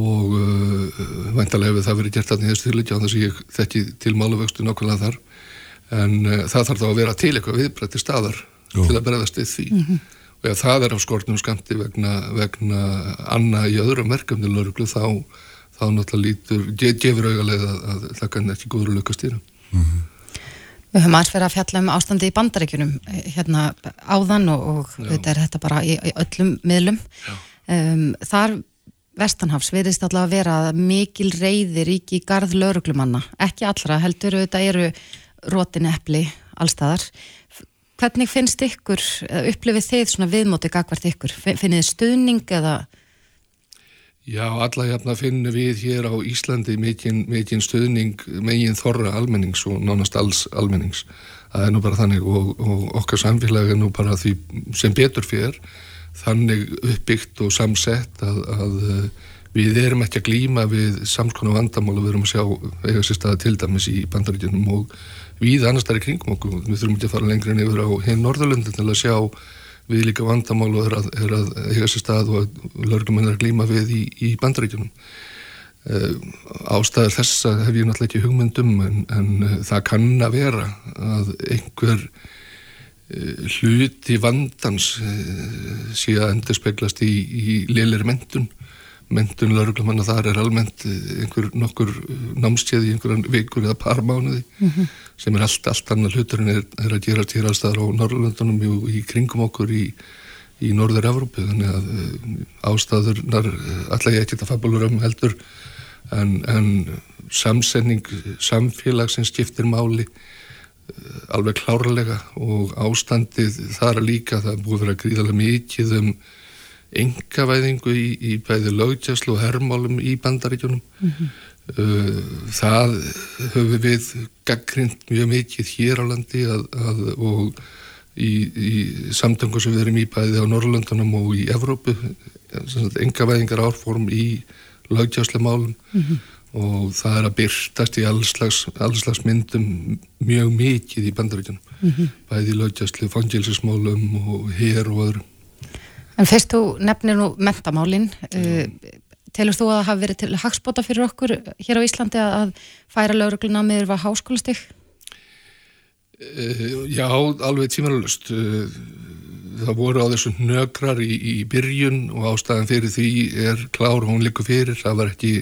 og uh, væntalega hefur það verið gert alltaf í þessu þjóðleikja á þess að ég þekki til máluvöxtu nákvæmlega þar. En uh, það þarf þá að vera til eitthvað viðbrætti staðar Jó. til að bregðast við því. Mm -hmm ef það er á skortnum skamti vegna, vegna anna í öðrum verkefni lauruglu þá, þá náttúrulega lítur, ge- gefur augalega að, að það kann ekki góður að löka stýra.
Við höfum aðeins verið að fjalla um ástandi í bandaríkjunum eh, hérna áðan og, og þetta er þetta bara í, í öllum miðlum. Um, þar vestanhafs veriðist allavega að vera að mikil reyði ríki í garð lauruglumanna. Ekki allra heldur, þetta eru rótin epli allstaðar. Hvernig finnst ykkur, eða upplifið þið svona viðmóti gagvart ykkur? Fin- Finnið stuðning eða,
Já, alla jafna finnum við hér á Íslandi mikinn mikinn stuðning megin þorra almennings og nánast alls almennings. Það er nú bara þannig og, og okkar samfélag er nú bara því sem betur fyrir þannig uppbyggt og samsett að, að eh, við erum ekki að glýma við samskonu vandamál og við erum að sjá eiga sér staða til dæmis í bandaríkjunum og við annars þar í kringum okkur. Við þurfum ekki að fara lengra en yfir á hinn Norðurlundin til að sjá við líka vandamál og er að, er að eiga sér stað og lörgumenn er að glýma við í, í bandaríkjunum. Uh, ástæður þessa hef ég náttúrulega ekki hugmyndum en, en uh, það kann að vera að einhver uh, hluti vandans sé að endur speglast í, í liðleiri mentun mentun lauruglumanna þar er almennt uh, einhver nokkur námskeið í einhverjan vikur eða par mánuði sem er allt, allt annar hlutur en er, er að gera til allstaðar á Norrlöndunum og í kringum okkur í, í Norður-Evrópu þannig að uh, ástæðurnar ég ekki þetta fabulur um heldur en, en samsenning samfélag sem skiptir máli alveg klárlega og ástandið þar líka það er búið að vera gríðarlega mikið um engavæðingu í, í bæði lögjæslu og hermálum í bandaríkjunum. Uh, það höfum við gaggrind mjög mikið hér á landi að, að, og í, í samtöngu sem við erum í bæði á Norrlöndunum og í Evrópu engavæðingar árform í lögjæslu málum og það er að byrtast í allslags, allslags myndum mjög mikið í bandaríkjunum. Bæði í lögjæslu, fangilsismálum og hér og öðrum
en fyrst þú nefnir nú mentamálin, uh, telur þú að það hafi verið til hagspota fyrir okkur hér á Íslandi að, að færa laurugluna með yfir háskólastig?
Uh, já, alveg tímanlust. Uh, það voru á þessu nökrar í, í byrjun og ástæðan fyrir því er klár hún likur fyrir. Það var ekki,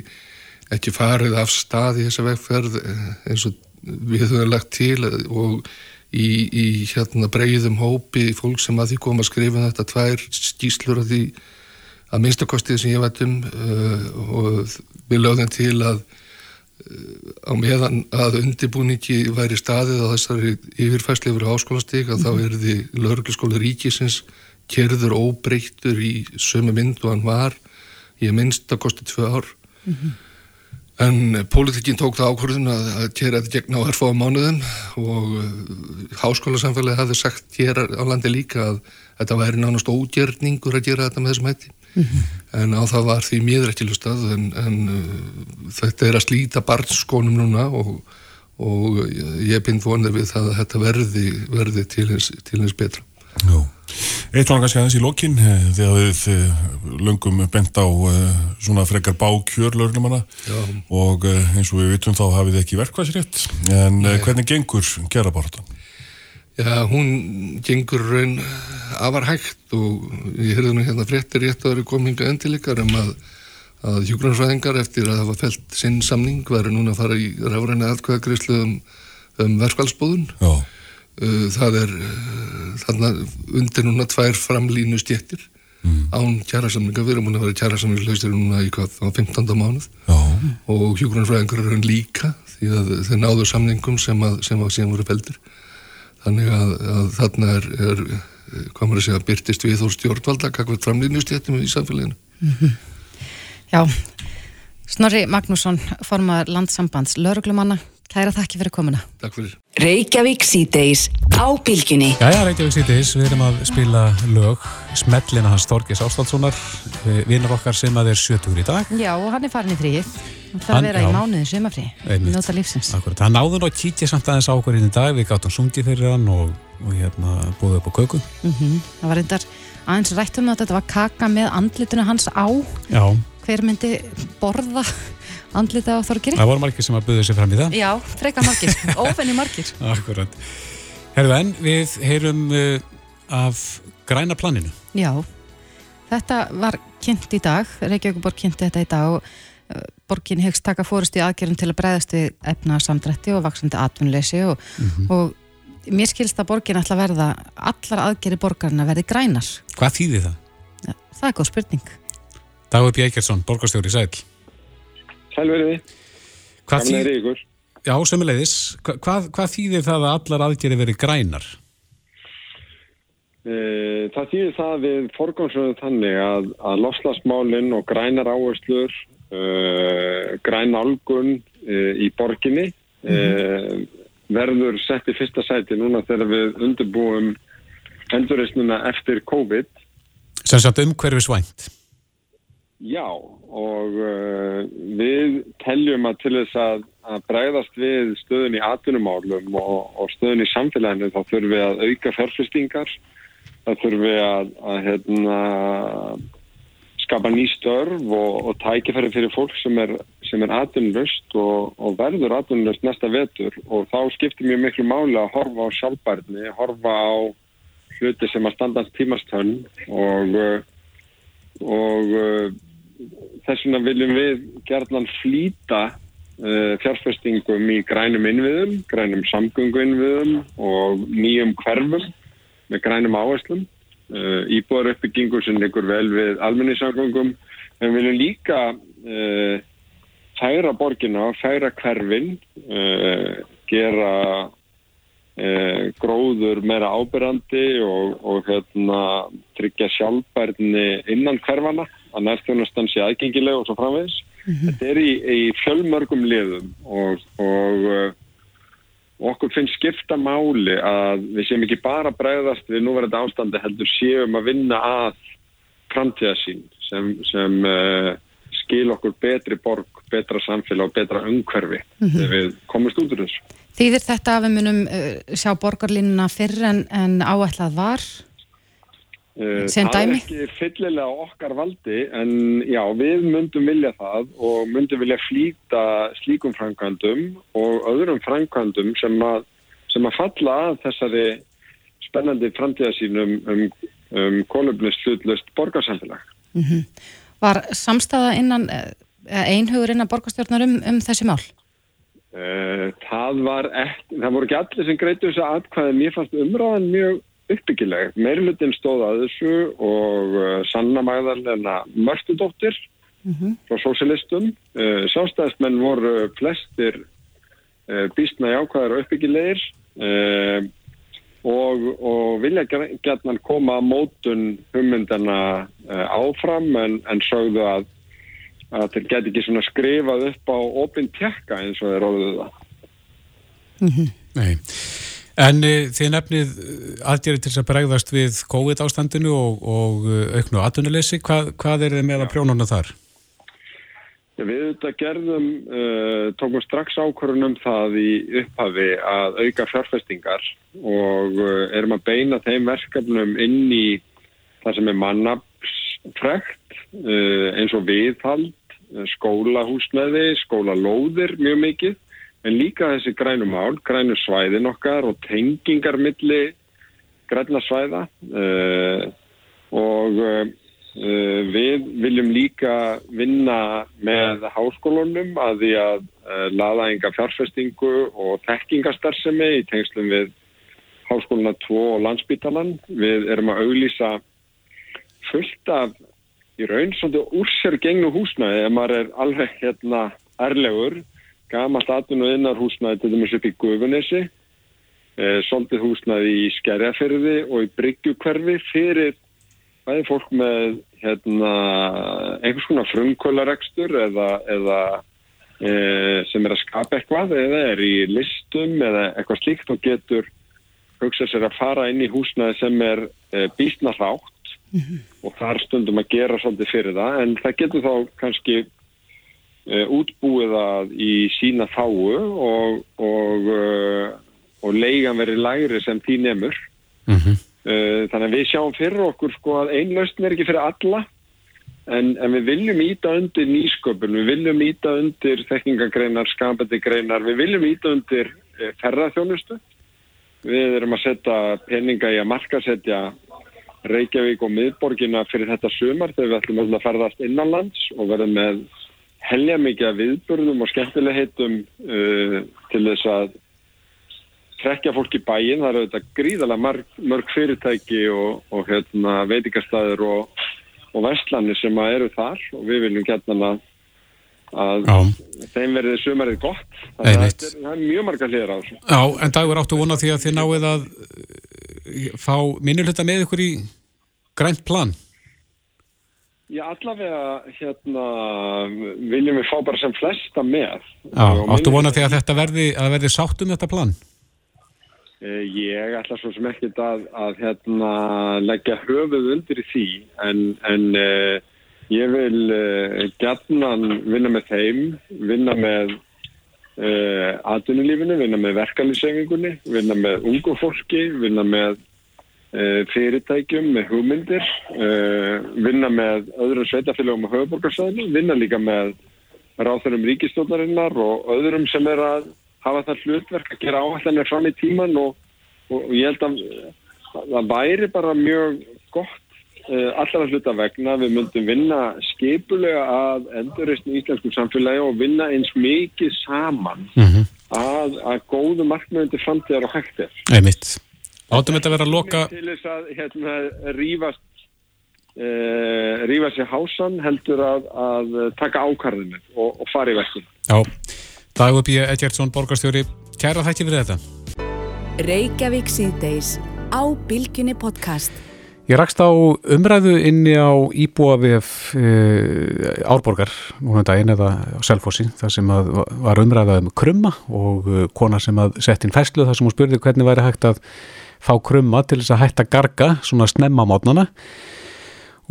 ekki farið af stað í þessa vegferð eh, eins og við höfum lagt til og í, í hérna breyðum hópi fólk sem að því kom að skrifa þetta tvær skýslur að því að minnstakostið sem ég veit um uh, og við lögðum til að á meðan að undirbúningi væri staðið á þessari yfirfæsli yfir háskólastík að þá er því lauruglaskóla ríkisins kerður óbreyttur í sömu mynd og hann var að minnst að kosti tvö ár en pólitikinn tók það ákvörðun að, að kera þetta gegn á erfáða mánuðum og uh, háskólasamfélagi hafði sagt hér á landi líka að þetta væri nánast ógerningur að gera þetta með þessum hætti en á það var því miður ekki lustað en, en uh, þetta er að slíta barnskónum núna og, og ég bind vonið við það að þetta verði, verði til, hins, til hins betra.
Eitt var kannski aðeins í lokin eh, þegar við eh, löngum bent á eh, svona frekar bákjör lögnumanna og eins og við vitum þá hafið þið ekki verkvæðsrétt en Nei. hvernig gengur gerabartan?
Já, hún gengur raun afar hægt og ég heyrði nú hérna fréttir rétt að vera kominga endilíkar um að, að hjúgrunnsræðingar eftir að hafa felt sinn samning væri núna að fara í rafræna atkvæðagreyslu um, um verkvælsbóðun.
Já.
Uh, það er uh, þarna undir núna tvær framlínu stjettir mm. án kjærasamninga, við erum múin að vera kjærasamningslausir núna í hvað, á 15. mánuð
Já.
og hjúgrunnsræðingar eru hann líka því að þeir náðu samningum sem að, sem að síðan voru feldir þannig að, að þarna er, er hvað maður að segja, byrtist við þó stjórnvalda kakvað framlýnustjættum í samfélaginu.
Já, Snorri Magnússon, formar landsambands lauruglumanna, kæra þakki fyrir komuna.
Takk fyrir.
Reykjavík síðdeis á bylgjunni.
Jæja, Reykjavík síðdeis, við erum að spila lög Smellina hans Þorgis Ástálssonar vinnar okkar sem að er 70 í dag
Já, og hann er farin í fríið. Það
Hann-
að vera
já.
í mánuðin sumafrí,
Einmitt.
nota lífsins.
Akkurat, hann náður að kítja samt aðeins á okkur inn í dag, við gáttum sungið fyrir hann og, og hérna búið upp á köku
Mm Það var reyndar aðeins rætt um að þetta var kaka með andlitinu hans á.
Já,
Hver myndi borða andlitið á Þorgiri?
það voru margir sem að buðu sér fram í það
Já, frekar margir, ófenni margir.
Akkurat Herðu en, við heyrum uh, af græna planinu?
Já, þetta var kynnt í dag, Reykjavíkuborg kynnti þetta í dag og uh, borgin hegst taka fórust í aðgerðum til að breyðast við efna samdrætti og vaksandi atvinnleysi og, og mér skilst að borgin ætla að verða allar aðgerði borgarna verði grænar.
Hvað þýðir það?
Ja, það er góð spurning.
Dagur B. Eikersson, borgarstjóri Sæl.
Sælveriði.
Hvað
að
þýðir,
ykkur.
já, Hva- hvað, hvað þýðir það að allar aðgerði verið grænar?
Eh, Það þýðir það að við forgámsögum þannig að, að lofslagsmálinn og grænar áherslur, uh, græn álgun uh, í borginni uh, verður sett í fyrsta sæti núna þegar við undirbúum endurreysnuna eftir COVID.
Sem sagt umhverfisvænt.
Já, og uh, við teljum að til þess að, að bregðast við stöðun í atvinnumálum og, og stöðun í samfélaginu þá þurfum við að auka fjárfestingar, þá þurfum við að, að hérna, skapa ný störf og, og tækifæri fyrir fólk sem er, er atvinnulust og, og verður atvinnulust næsta vetur. Og þá skiptir mjög miklu máli að horfa á sjálfbærni, horfa á hluti sem að standast tímastönn og og þess vegna viljum við gerðan flýta uh, fjárfestingum í grænum innviðum, grænum samgöngu innviðum og nýjum hverfum með grænum áherslum. Uh, íbúðar uppbyggingu sem liggur vel við almenningssamgöngum. En viljum líka uh, færa borgina, færa hverfin uh, gera uh, gróður meira ábyrrandi og, og hérna, tryggja sjálfbærni innan hverfana að nærþjónastan sé aðgengileg og svo framvegis. Þetta er í, í fjölmörgum liðum og, og uh, okkur finnst skipta máli að við séum ekki bara bregðast við núverandi ástandi heldur séum að vinna að framtíðasín sem, sem uh, skil okkur betri borg, betra samfélag og betra umhverfi þegar við komumst út úr þessu.
Þýðir þetta að við munum uh, sjá borgarlínuna fyrr en, en áætlað var?
Uh,
Sem
það
dæmi?
er ekki fyllilega okkar valdi en já, við myndum vilja það og myndum vilja flýta slíkum framkvæmdum og öðrum framkvæmdum sem að, sem að falla að þessari spennandi framtíðasínum um, um kolumnist borgarsamfélag.
Var samstæða innan, uh, einhugur innan borgarstjórnar um, um þessi mál?
Uh, það var ekki, það voru ekki allir sem greitu þessu atkvæði, mér fannst umræðan mjög uppbyggileg. Meirlutin stóð að þessu og uh, Sanna Magdalena Mörstudóttir frá sósialistum. Uh, Sástæðismenn voru flestir uh, býstna jákvæðar og uppbyggilegir uh, og, og vilja gætnan koma að mótun hugmyndana uh, áfram en, en sögðu að að þeir geti ekki svona skrifað upp á opinn tjekka eins og þeir orðuðu það.
Nei. En uh, þið nefnið aðgerið til þess að bregðast við COVID-ástandinu og, og uh, auknu atvinnuleysi. Hvað, hvað er þið með að prjónuna þar?
Já, við þetta gerðum, uh, tókum strax ákvörunum það í upphafi að auka fjárfestingar og erum að beina þeim verkefnum inn í það sem er mannafsfrekt uh, eins og viðhald, skólahúsnaði, skólalóðir mjög mikið en líka þessi grænu mál, grænu svæðin okkar og tengingar milli græna svæða uh, og uh, við viljum líka vinna með háskólunum að því að uh, laða enga fjárfestingu og tekkingastarsemi í tengslum við háskóluna 2 og landsbítalan. Við erum að auglýsa fullt af í raun svolítið úr sér gengnu húsnæði ef maður er alveg hérna ærlegur gamalt atvinnu innar húsnæði til dæmis upp í Gufunesi, eh, svolítið húsnæði í Skerjafyrði og í Bryggjukverfi fyrir bæði fólk með hérna, einhvers konar frumkvölarekstur eða, eða e, sem er að skapa eitthvað eða er í listum eða eitthvað slíkt og getur hugsað sér að fara inn í húsnæði sem er e, býstna hlátt og þar stundum að gera svolítið fyrir það. En það getur þá kannski útbúið það í sína þáu og, og, uh, og leigan verið lægri sem því nemur.
Mm
Uh, þannig að við sjáum fyrir okkur sko að einlausn er ekki fyrir alla en, en við viljum íta undir nýsköpun, við viljum íta undir þekkingagreinar, skapandi greinar, við viljum íta undir ferðarþjónustu. Við erum að setja peninga í að markasetja Reykjavík og miðborgina fyrir þetta sumar þegar við ætlum að ferðast innanlands og verðum með helja mikið af viðburðum og skemmtilegheitum uh, til þess að trekja fólk í bæin. Það eru þetta gríðalega mörg, mörg fyrirtæki og, og hérna, veitingastæður og, og vestlanir sem að eru þar og við viljum gætna að
Já.
þeim verði sumarið gott. Að þetta er, það er mjög hliðar á þessu.
Já, en dagur áttu vona því að þið náið að eh, fá minnulhutta með ykkur í grænt plan.
Já, allavega hérna viljum við fá bara sem flesta með.
Já, áttu
minni-
vona því að þetta verði, að verði sátt um þetta plan.
Eh, Ég ætla svo sem ekkert að, að hérna, leggja höfuð undir í því en, en uh, ég vil uh, gætnan vinna með þeim, vinna með uh, atvinnulífinu, vinna með verkalýsengingunni, vinna með ungu fólki, vinna með fyrirtækjum, með hugmyndir, uh, vinna með öðrum sveitafélagum á höfuborgarsæðinu, vinna líka með ráþurum ríkistjóðarinnar og öðrum sem er að hafa það hlutverk að gera áhællanir fram í tíman og, og, og ég held að það væri bara mjög gott uh, allra hluta vegna við myndum vinna skipulega að endurreysni í íslensku samfélagi og vinna eins mikið saman
Mhm.
að, að góðu markmiðum til framtíðar og hægt er.
Einmitt. Áttum þetta að vera að loka,
Til þess að hérna, rífast uh, rífa sér hásan heldur að, að taka ákarðinu og, og fara í verkun.
já, Dagur B. Edgjardsson, borgarstjóri, kæra þætti fyrir þetta.
Reykjavík síðdeis á Bilginni podcast.
Ég rakst á umræðu inni á íbúavef e, Árborgar núna um daginn eða á Selfossi þar sem að var umræða um krumma og e, kona sem að sett inn fæslu þar sem hún spurði hvernig væri hægt að fá krumma til þess að hætta garga svona snemma mótnana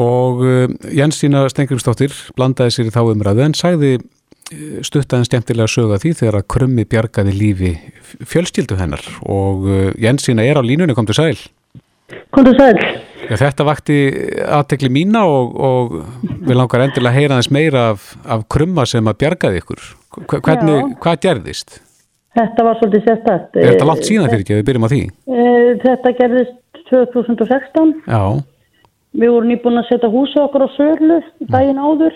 og e, Jensína Stengrimsdóttir blandaði sér í þá umræðu en sagði e, stuttaðan skemmtilega sögða því þegar að krummi bjargaði lífi fjölskyldu hennar og e, Jensína er á línunni, kom til sæl.
Kondur sæl.
Já, þetta vakti aðtekli mína og, og við langar endilega að heyra aðeins meira af, af krumma sem að bjargaði ykkur. Hvernig, hvað gerðist?
Þetta var svolítið sérstætt.
Er þetta langt síðan fyrir ekki að við byrjum á því?
Eh, Þetta gerðist 2016.
Já,
Við vorum nýbúin að setja húsið okkur á Sörlu daginn áður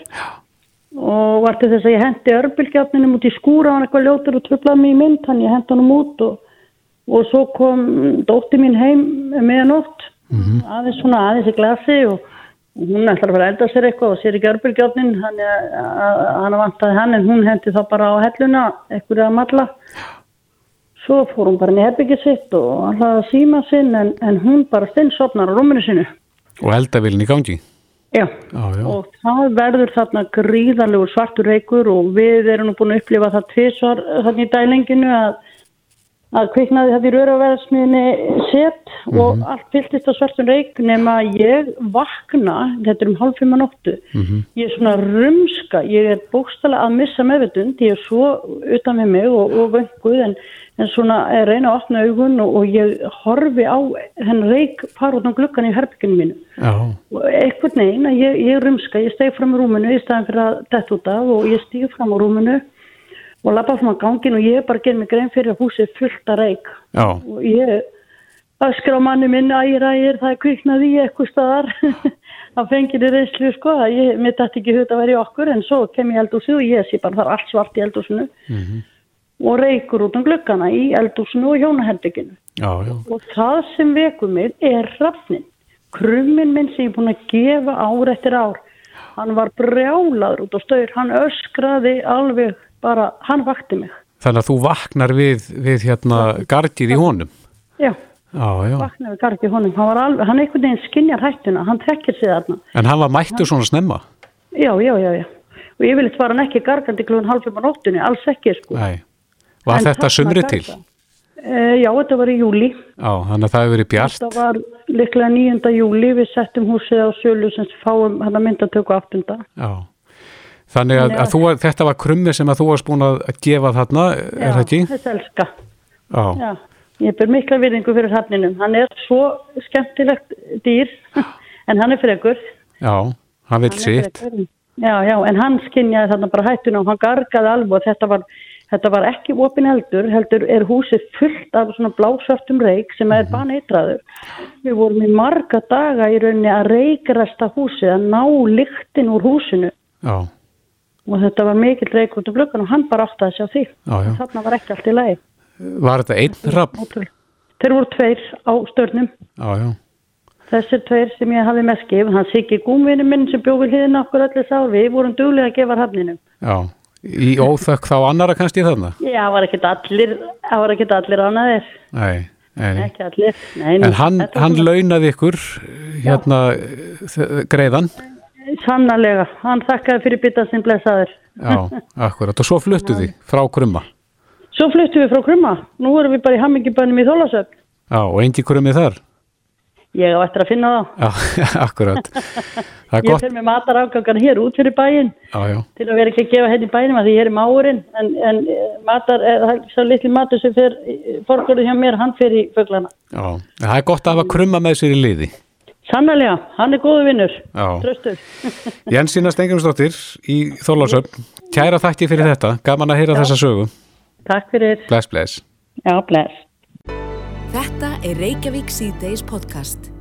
og var til þess að ég hendi örbylgjafninum út í skúra hann eitthvað ljótur og tröflaði mig í mynd hann ég hendi hann út og, og svo kom dótti mín heim meðanótt aðeins svona aðeins í glasi og og hún ætlar að fara að elda sér eitthvað og sér ekki örbylgjafnin hann, hann vantaði hann en hún hendi þá bara á helluna eitthvað að matla svo fór hún bara inn í herbyggið sitt og alltaf að síma sinn en, en hún bara steinsopnar á rúminu sinu
og eldavillin í gangi.
Já,
Já, já.
og það verður þarna gríðarlegur svartur reykur og við erum nú búin að upplifa það tvisvar þarna í dælinginu að, að kviknaði þetta í röraverðsmiðinni set og allt fylltist á svartum reyk nema ég vakna, þetta er um hálf fimm að nóttu, ég er svona rumska, ég er bókstala að missa meðvitund, ég er svo utan við mig og, og vönguð en, en svona er reyna að opna augun og, og ég horfi á henn út á gluggan í herbygginu mínu.
Já,
og einhvern veginn að ég, ég rumska, ég steg fram á rúminu í staðan fyrir að detta út af og ég stíg fram á rúminu og lappa fram á gangin og ég bara ger mig grein fyrir að húsið fullt að reik
já,
og ég öskra á manni minn ægir ægir það er kviknað í eitthvað staðar að fengir í reyslu sko ég, mér dætti ekki hut að vera í okkur en svo kem ég í eldhúsið og ég sé bara það er allt svart í eldhúsinu og reykur út um glukkana í eldhúsinu og
já.
og það sem vekur mig er rafnin. Krummin minn sem ég er búin að gefa ár eftir ár. Hann var brjálaður út á staur, hann öskraði alveg bara, hann vakti mig.
Þannig að þú vaknar við, við hérna gargið í honum.
Já,
Já, já.
vaknaði við gargi honum, hann var alveg, hann einhvern veginn skinjar hættuna, hann trekkir sig þarna.
En hann var mættur svona snemma?
Já, já, já, já. Og ég vil var hann ekki gargandi klúin halvfum á nóttunni, alls ekki sko.
Nei. Var
En
þetta sumri til?
E, já, þetta var í júli.
Já, þannig að það hefur verið bjart.
Þetta var líklega 9. júli, við settum húsið á sölu sem fáum hann að myndatöku 8.
Já. Þannig að, að
að-
þetta var krummi sem að þú varst búin að gefa þarna, er það ekki?
Þess elska.
Já.
Já, ég ber mikla virðingu fyrir hrafninum. Hann er svo skemmtilegt dýr, en hann er frekur.
Já, hann vil sitt.
Já, já, en hann skinjaði þarna bara hættuna og hann gargaði alveg og þetta var Þetta var ekki opin eldur, heldur er húsið fullt af svona blásvartum reik sem er baneitraður. Við vorum í marga daga í rauninni að reikrasta húsið, að ná lyktin úr húsinu
Já,
og þetta var mikill reik út af glöggan og hann bara átti að sjá því.
já, já.
Þarna var ekki allt í lagi.
Var þetta einn?
Ótrúlega. Þeir voru tveir á störnum.
Já.
Þessir tveir sem ég hafði með skif, hann Siggi Gúmvinni minn sem bjóði hliðin okkur allir sá, við vorum duglega að gefa hafninum.
Já, í óþökk þá annara kannski þarna?
Já, það var ekkert allir, það var ekkert allir ánaðir,
Nei, nei,
allir. Nei,
En hann, hann launaði ykkur hérna greiðan?
Sannarlega, hann þakkaði fyrir bytta sem blessaður.
Já, akkurat. Og svo fluttu því frá krumma?
Svo fluttum við frá Krumma, nú erum við bara í hammingibænum í Þólasöfn.
Já, og engi krummi þar?
Ég á eftir að finna það.
Já, akkurat.
Ég fyrir með matarafgangan hér út fyrir bæinn
Já, já,
til að vera ekki að gefa henni bænum að því hér er máurinn en, en eh, matar, eh, það er svo litli matur sem fer fórgörðu hjá mér, hann fer í föglana.
já. Það er gott að hafa krumma með sér í liði.
Sannarlega, hann er góðu vinnur,
Já.
tröstur.
Jensína Stengumsdóttir í Þorlársöfn. Kæra þakki fyrir þetta. Gaman að heyra þessa sögu.
Takk fyrir.
Bless, bless.
Já, bless.
Þetta er Reykjavík C-Days podcast.